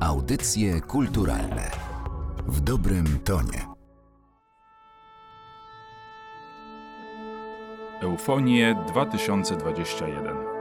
Audycje kulturalne w dobrym tonie. Eufonie 2021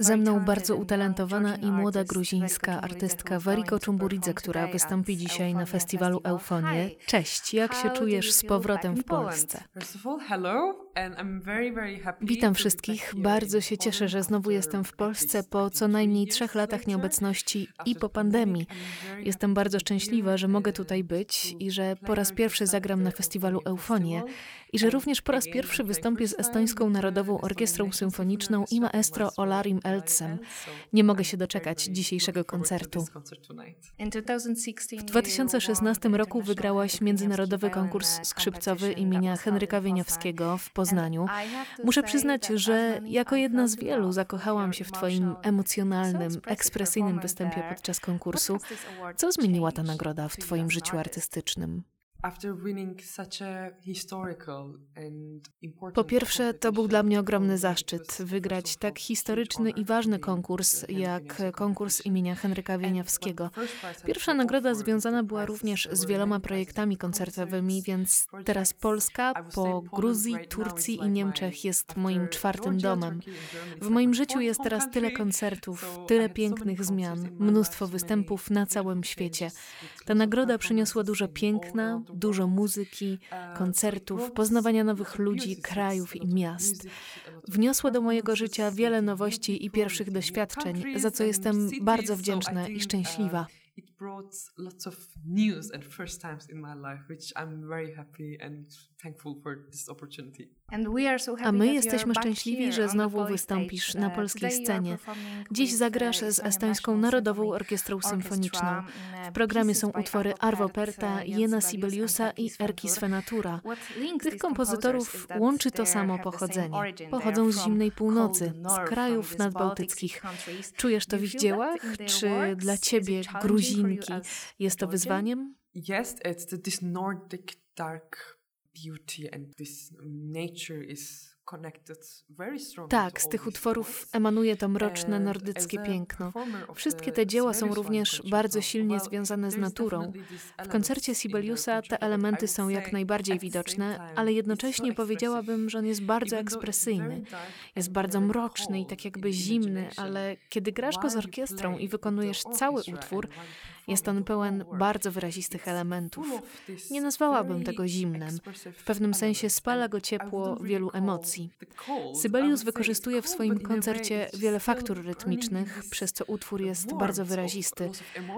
Ze mną bardzo utalentowana i młoda gruzińska artystka Wariko Czumburidze, która wystąpi dzisiaj na festiwalu Eufonie. Cześć, jak się czujesz z powrotem w Polsce? Witam wszystkich. Bardzo się cieszę, że znowu jestem w Polsce po co najmniej trzech latach nieobecności i po pandemii. Jestem bardzo szczęśliwa, że mogę tutaj być i że po raz pierwszy zagram na festiwalu Eufonie i że również po raz pierwszy wystąpię z Estońską Narodową Orkiestrą Symfoniczną i maestro Olarim Eltsem. Nie mogę się doczekać dzisiejszego koncertu. W 2016 roku wygrałaś międzynarodowy konkurs skrzypcowy imienia Henryka Wieniawskiego w Poznaniu. Muszę przyznać, że jako jedna z wielu zakochałam się w Twoim emocjonalnym, ekspresyjnym występie podczas konkursu. Co zmieniła ta nagroda w Twoim życiu artystycznym? Po pierwsze, to był dla mnie ogromny zaszczyt wygrać tak historyczny i ważny konkurs jak konkurs imienia Henryka Wieniawskiego. Pierwsza nagroda związana była również z wieloma projektami koncertowymi, więc teraz Polska po Gruzji, Turcji i Niemczech jest moim czwartym domem. W moim życiu jest teraz tyle koncertów, tyle pięknych zmian, mnóstwo występów na całym świecie. Ta nagroda przyniosła dużo piękna, dużo muzyki, koncertów, poznawania nowych ludzi, krajów i miast. Wniosła do mojego życia wiele nowości i pierwszych doświadczeń, za co jestem bardzo wdzięczna i szczęśliwa it brought lots of news and first times in my life, which I'm very happy and thankful for this opportunity. A my jesteśmy szczęśliwi, że znowu wystąpisz na polskiej scenie. Dziś zagrasz z Estońską Narodową Orkiestrą Symfoniczną. W programie są utwory Arvo Perta, Jena Sibeliusa i Erki Svenatura. Tych kompozytorów łączy to samo pochodzenie. Pochodzą z zimnej północy, z krajów nadbałtyckich. Czujesz to w ich dziełach? Czy dla ciebie, Gruzinki, jest to wyzwaniem? Yes, it's this Nordic dark beauty and this nature is tak, z tych utworów emanuje to mroczne nordyckie piękno. Wszystkie te dzieła są również bardzo silnie związane z naturą. W koncercie Sibeliusa te elementy są jak najbardziej widoczne, ale jednocześnie powiedziałabym, że on jest bardzo ekspresyjny. Jest bardzo mroczny i tak jakby zimny, ale kiedy grasz go z orkiestrą i wykonujesz cały utwór, jest on pełen bardzo wyrazistych elementów. Nie nazwałabym tego zimnem. W pewnym sensie spala go ciepło wielu emocji. Sybelius wykorzystuje w swoim koncercie wiele faktur rytmicznych, przez co utwór jest bardzo wyrazisty.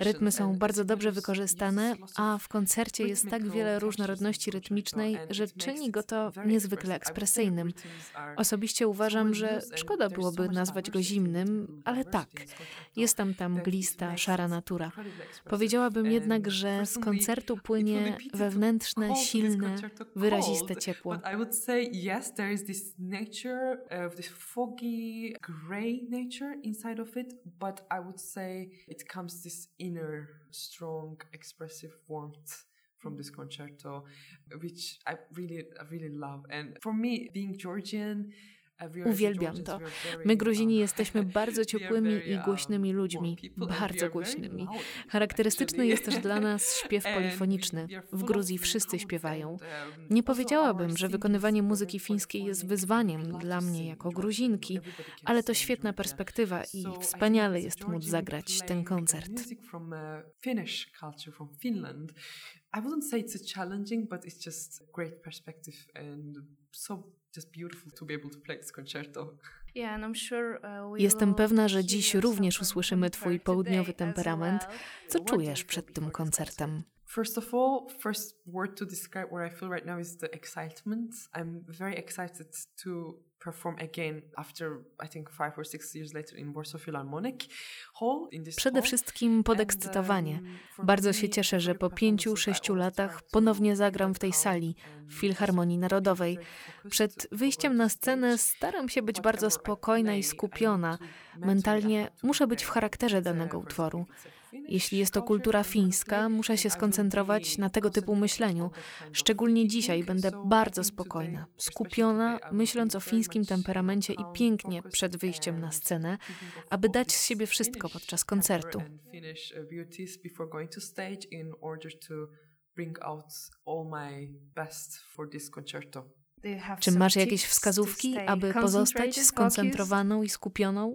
Rytmy są bardzo dobrze wykorzystane, a w koncercie jest tak wiele różnorodności rytmicznej, że czyni go to niezwykle ekspresyjnym. Osobiście uważam, że szkoda byłoby nazwać go zimnym, ale tak, jest tam tam glista, szara natura. Powiedziałabym jednak, że z koncertu płynie wewnętrzne, silne, wyraziste ciepło. Nature of this foggy gray nature inside of it but i would say it comes this inner strong expressive warmth from this concerto which i really i really love. And for me being georgian Uwielbiam to. My, Gruzini, jesteśmy bardzo ciepłymi i głośnymi ludźmi. Bardzo głośnymi. Charakterystyczny jest też dla nas śpiew polifoniczny. W Gruzji wszyscy śpiewają. Nie powiedziałabym, że wykonywanie muzyki fińskiej jest wyzwaniem dla mnie jako Gruzinki, ale to świetna perspektywa i wspaniale jest móc zagrać ten koncert. I wouldn't say it's a challenging, but it's just great perspective and so Uh, Jestem pewna, że dziś również usłyszymy Twój południowy temperament. Co czujesz przed tym koncertem? First of all, first word to describe what I feel right now is the excitement. I'm very excited to perform again after I think five or six years later in Warsaw Philharmonic Hall. Przede wszystkim podekscytowanie. Um, Bardzo się cieszę, że po pięciu, sześciu latach ponownie zagram w tej sali, w Filharmonii Narodowej. Przed wyjściem na scenę staram się być bardzo spokojna i skupiona. Mentalnie muszę być w charakterze danego utworu. Jeśli jest to kultura fińska, muszę się skoncentrować na tego typu myśleniu. Szczególnie dzisiaj będę bardzo spokojna, skupiona, myśląc o fińskim temperamencie i pięknie przed wyjściem na scenę, aby dać z siebie wszystko podczas koncertu. bring out all my best for this concerto. Czy masz jakieś wskazówki, aby pozostać skoncentrowaną i skupioną?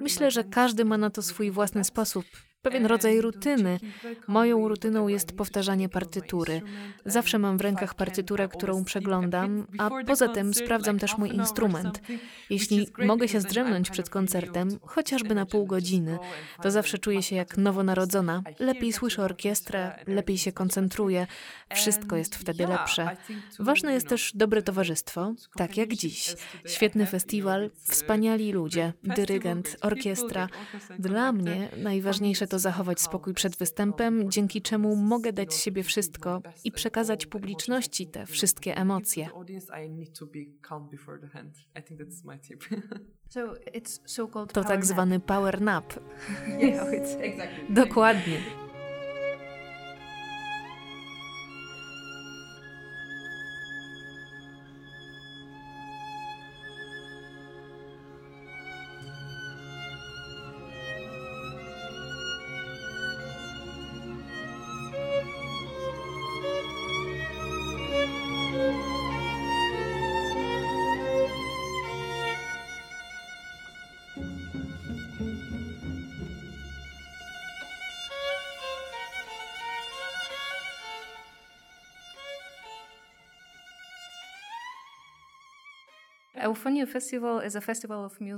Myślę, że każdy ma na to swój własny sposób pewien rodzaj rutyny. Moją rutyną jest powtarzanie partytury. Zawsze mam w rękach partyturę, którą przeglądam, a poza tym sprawdzam też mój instrument. Jeśli mogę się zdrzemnąć przed koncertem, chociażby na pół godziny, to zawsze czuję się jak nowonarodzona. Lepiej słyszę orkiestrę, lepiej się koncentruję. Wszystko jest wtedy lepsze. Ważne jest też dobre towarzystwo, tak jak dziś. Świetny festiwal, wspaniali ludzie, dyrygent, orkiestra. Dla mnie najważniejsze to zachować spokój przed występem, dzięki czemu mogę dać z siebie wszystko i przekazać publiczności te wszystkie emocje. To tak zwany power nap. Dokładnie.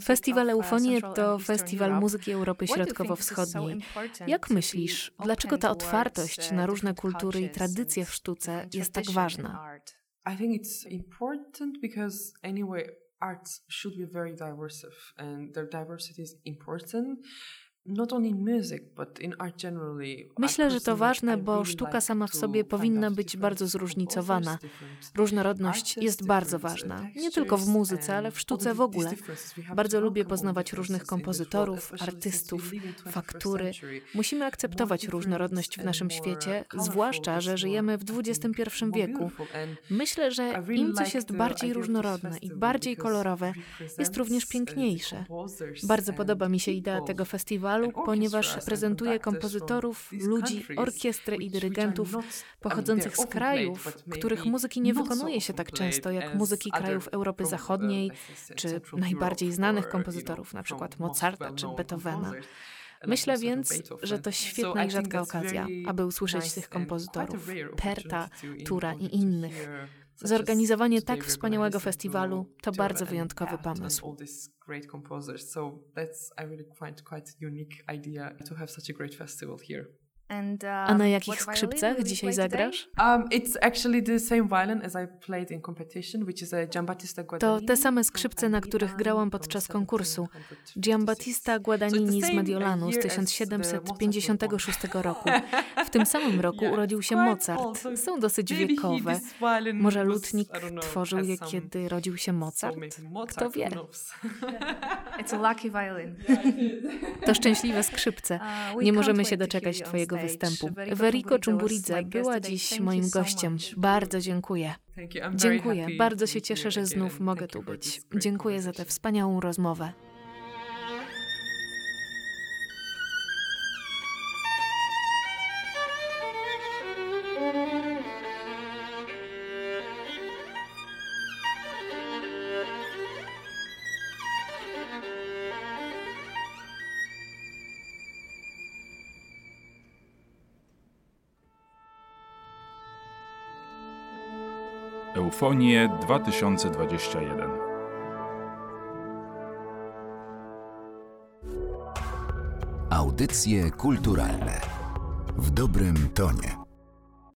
Festiwal uh, Eufonie to festiwal muzyki Europy Środkowo-Wschodniej. Jak myślisz, dlaczego ta otwartość na różne kultury i tradycje w sztuce jest tak ważna? I think it's important because anyway art should be very diverse and their diversity is important. Myślę, że to ważne, bo sztuka sama w sobie powinna być bardzo zróżnicowana. Różnorodność jest bardzo ważna, nie tylko w muzyce, ale w sztuce w ogóle. Bardzo lubię poznawać różnych kompozytorów, artystów, faktury. Musimy akceptować różnorodność w naszym świecie, zwłaszcza, że żyjemy w XXI wieku. Myślę, że im coś jest bardziej różnorodne i bardziej kolorowe, jest również piękniejsze. Bardzo podoba mi się idea tego festiwalu festiwalu, ponieważ prezentuje kompozytorów, ludzi, orkiestrę i dyrygentów pochodzących z krajów, których muzyki nie wykonuje się tak często jak muzyki krajów Europy Zachodniej, czy najbardziej znanych kompozytorów, przykład Mozarta czy Beethovena. Myślę więc, że to świetna i rzadka okazja, aby usłyszeć tych kompozytorów, Perta, Tura i innych. Zorganizowanie tak wspaniałego festiwalu to bardzo wyjątkowy pomysł. So that's I really find quite unique idea to have such a great festival here. A na jakich skrzypcach dzisiaj zagrasz? Um. To te same skrzypce, na których grałam podczas konkursu. Giambattista Guadagnini z Mediolanu z 1756 roku. W tym samym roku urodził się Mozart. Są dosyć wiekowe. Może lutnik tworzył je, kiedy rodził się Mozart? Kto wie? It's a lucky violin. To szczęśliwe skrzypce. Uh, Nie możemy się doczekać twojego występu. Weriko Czumburidze była dziś moim gościem. Bardzo dziękuję. Dziękuję. Bardzo się cieszę, że znów mogę tu być. Dziękuję za tę wspaniałą rozmowę. Eufonie 2021. Audycje kulturalne w dobrym tonie.